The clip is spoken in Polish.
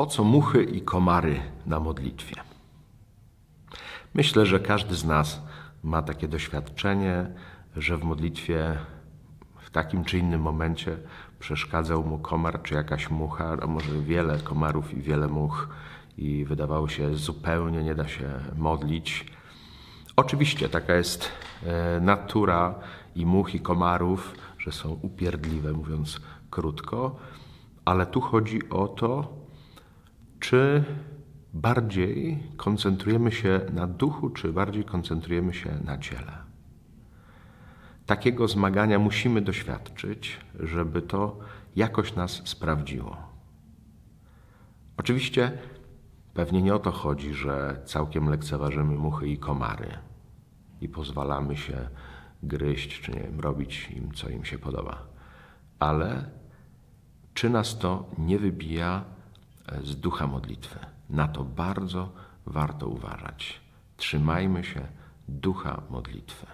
Po co muchy i komary na modlitwie? Myślę, że każdy z nas ma takie doświadczenie, że w modlitwie w takim czy innym momencie przeszkadzał mu komar czy jakaś mucha, a może wiele komarów i wiele much, i wydawało się zupełnie nie da się modlić. Oczywiście taka jest e, natura i much i komarów, że są upierdliwe, mówiąc krótko, ale tu chodzi o to, czy bardziej koncentrujemy się na duchu, czy bardziej koncentrujemy się na ciele. Takiego zmagania musimy doświadczyć, żeby to jakoś nas sprawdziło. Oczywiście pewnie nie o to chodzi, że całkiem lekceważymy muchy i komary i pozwalamy się gryźć, czy nie wiem, robić im, co im się podoba. Ale czy nas to nie wybija z ducha modlitwy. Na to bardzo warto uważać. Trzymajmy się ducha modlitwy.